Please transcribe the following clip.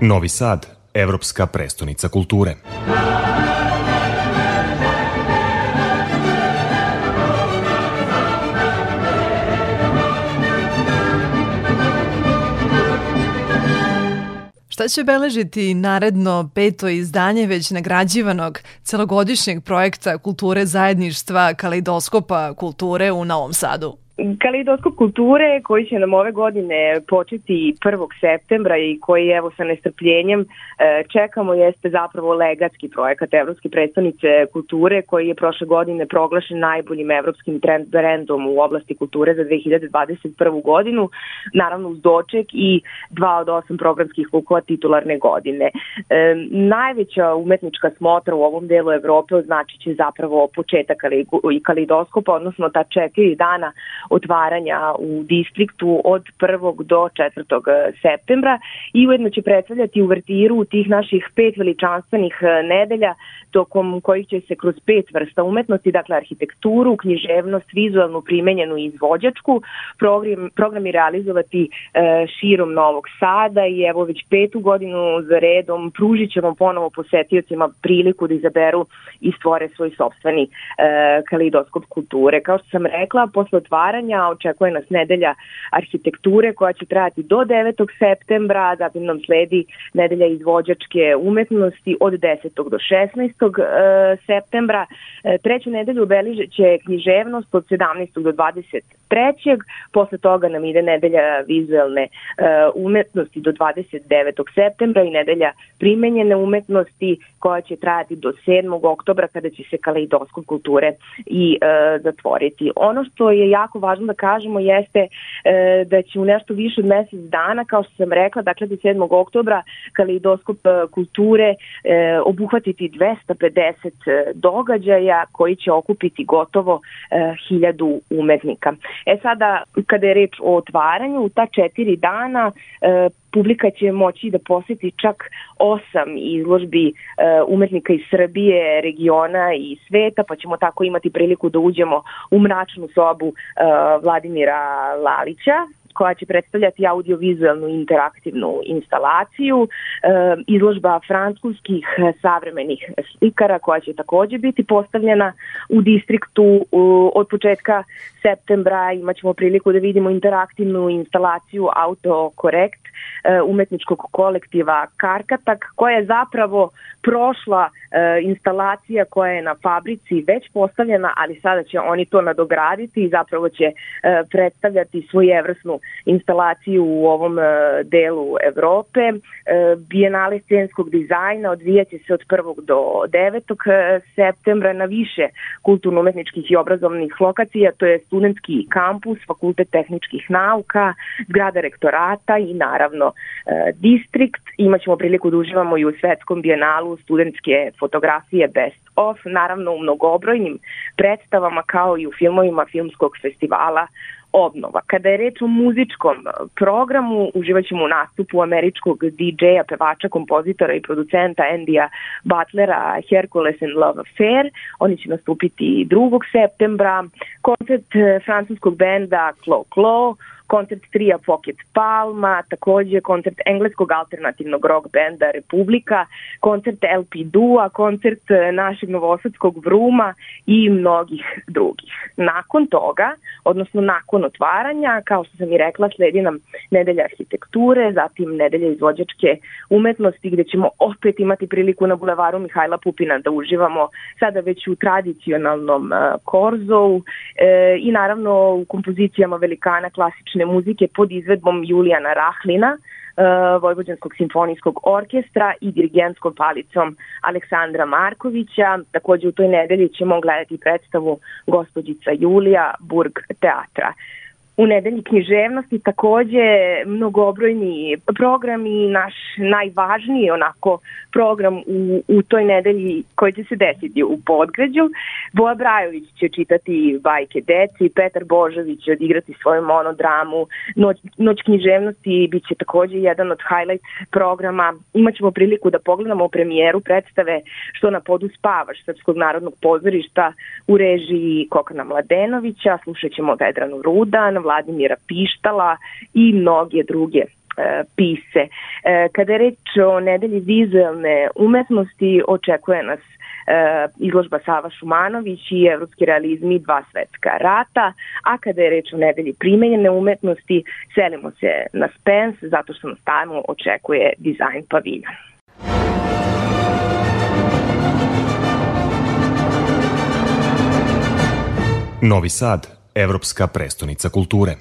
Novi Sad, evropska prestonica kulture. Šta će beležiti naredno peto izdanje već nagrađivanog celogodišnjeg projekta kulture zajedništva Kaleidoskopa kulture u Novom Sadu? Kaleidoskop kulture koji će nam ove godine početi 1. septembra i koji evo sa nestrpljenjem e, čekamo jeste zapravo legatski projekat Evropske predstavnice kulture koji je prošle godine proglašen najboljim evropskim trend brendom u oblasti kulture za 2021. godinu, naravno uz doček i dva od osam programskih vukova titularne godine. E, najveća umetnička smotra u ovom delu Evrope označit će zapravo početak kaleidoskopa, odnosno ta četiri dana otvaranja u distriktu od 1. do 4. Eh, septembra i ujedno će predstavljati u uvertiru tih naših pet veličanstvenih eh, nedelja tokom kojih će se kroz pet vrsta umetnosti, dakle arhitekturu, književnost, vizualnu primenjenu i izvođačku, program, programi realizovati eh, širom Novog Sada i evo već petu godinu za redom pružit ćemo ponovo posetiocima priliku da izaberu i stvore svoj sobstveni e, kalidoskop kulture. Kao što sam rekla, posle otvaranja otvaranja, očekuje nas nedelja arhitekture koja će trajati do 9. septembra, zatim nam sledi nedelja izvođačke umetnosti od 10. do 16. E, septembra. E, treću nedelju obeližeće književnost od 17. do 20. 23. Posle toga nam ide nedelja vizuelne uh, umetnosti do 29. septembra i nedelja primenjene umetnosti koja će trajati do 7. oktobra kada će se kaleidoskop kulture i uh, zatvoriti. Ono što je jako važno da kažemo jeste uh, da će u nešto više od mesec dana, kao što sam rekla, dakle do 7. oktobra kaleidoskop kulture obuhvatiti 250 događaja koji će okupiti gotovo hiljadu umetnika. E sada, kada je reč o otvaranju, u ta četiri dana e, publika će moći da poseti čak osam izložbi e, umetnika iz Srbije, regiona i sveta, pa ćemo tako imati priliku da uđemo u mračnu sobu e, Vladimira Lalića, koja će predstavljati audiovizualnu interaktivnu instalaciju, e, izložba francuskih savremenih slikara koja će takođe biti postavljena u distriktu od početka septembra imaćemo priliku da vidimo interaktivnu instalaciju Autokorekt e, umetničkog kolektiva Karkatak koja je zapravo prošla e, instalacija koja je na fabrici već postavljena ali sada će oni to nadograditi i zapravo će predstavljati svojevrsnu instalaciju u ovom e, delu Evrope. E, Bijenale scenskog dizajna odvijaće se od 1. do 9. E, septembra na više kulturno-umetničkih i obrazovnih lokacija, to je studentski kampus, fakultet tehničkih nauka, zgrada rektorata i naravno distrikt. Imaćemo priliku da uživamo i u svetskom bijenalu studentske fotografije Best of, naravno u mnogobrojnim predstavama kao i u filmovima filmskog festivala obnova. Kada je reč o muzičkom e, programu, uživaćemo u nastupu američkog DJ-a, pevača, kompozitora i producenta Andy-a Butlera Hercules and Love Affair. Oni će nastupiti 2. septembra. Koncert e, francuskog benda Clo Clo, koncert trija Pocket Palma, takođe koncert engleskog alternativnog rock benda Republika, koncert LP Dua, koncert e, našeg novosadskog Vruma i mnogih drugih. Nakon toga, odnosno nakon otvaranja, kao što sam i rekla, sledi nam nedelja arhitekture, zatim nedelja izvođačke umetnosti gde ćemo opet imati priliku na bulevaru Mihajla Pupina da uživamo sada već u tradicionalnom e, korzou e, i naravno u kompozicijama velikana klasične klasične muzike pod izvedbom Julijana Rahlina, e, Vojvođanskog simfonijskog orkestra i dirigentskom palicom Aleksandra Markovića. Takođe u toj nedelji ćemo gledati predstavu gospođica Julija Burg teatra. U nedelji književnosti takođe mnogobrojni program i naš najvažniji onako program u, u toj nedelji koji će se desiti u Podgrađu. Boja Brajović će čitati bajke deci, Petar Božović će odigrati svoju monodramu, Noć, noć književnosti bit će takođe jedan od highlight programa. Imaćemo priliku da pogledamo premijeru predstave Što na podu spavaš Srpskog narodnog pozorišta u režiji Kokana Mladenovića, slušat ćemo Vedranu Rudan, Vladimira Pištala i mnoge druge e, pise. E, kada je reč o nedelji vizualne umetnosti, očekuje nas e, izložba Sava Šumanović i Evropski realizmi dva svetska rata, a kada je reč o nedelji primenjene umetnosti, selimo se na Spens zato što nas tamo očekuje dizajn pavilja. Novi Sad Evropska prestonica kulture.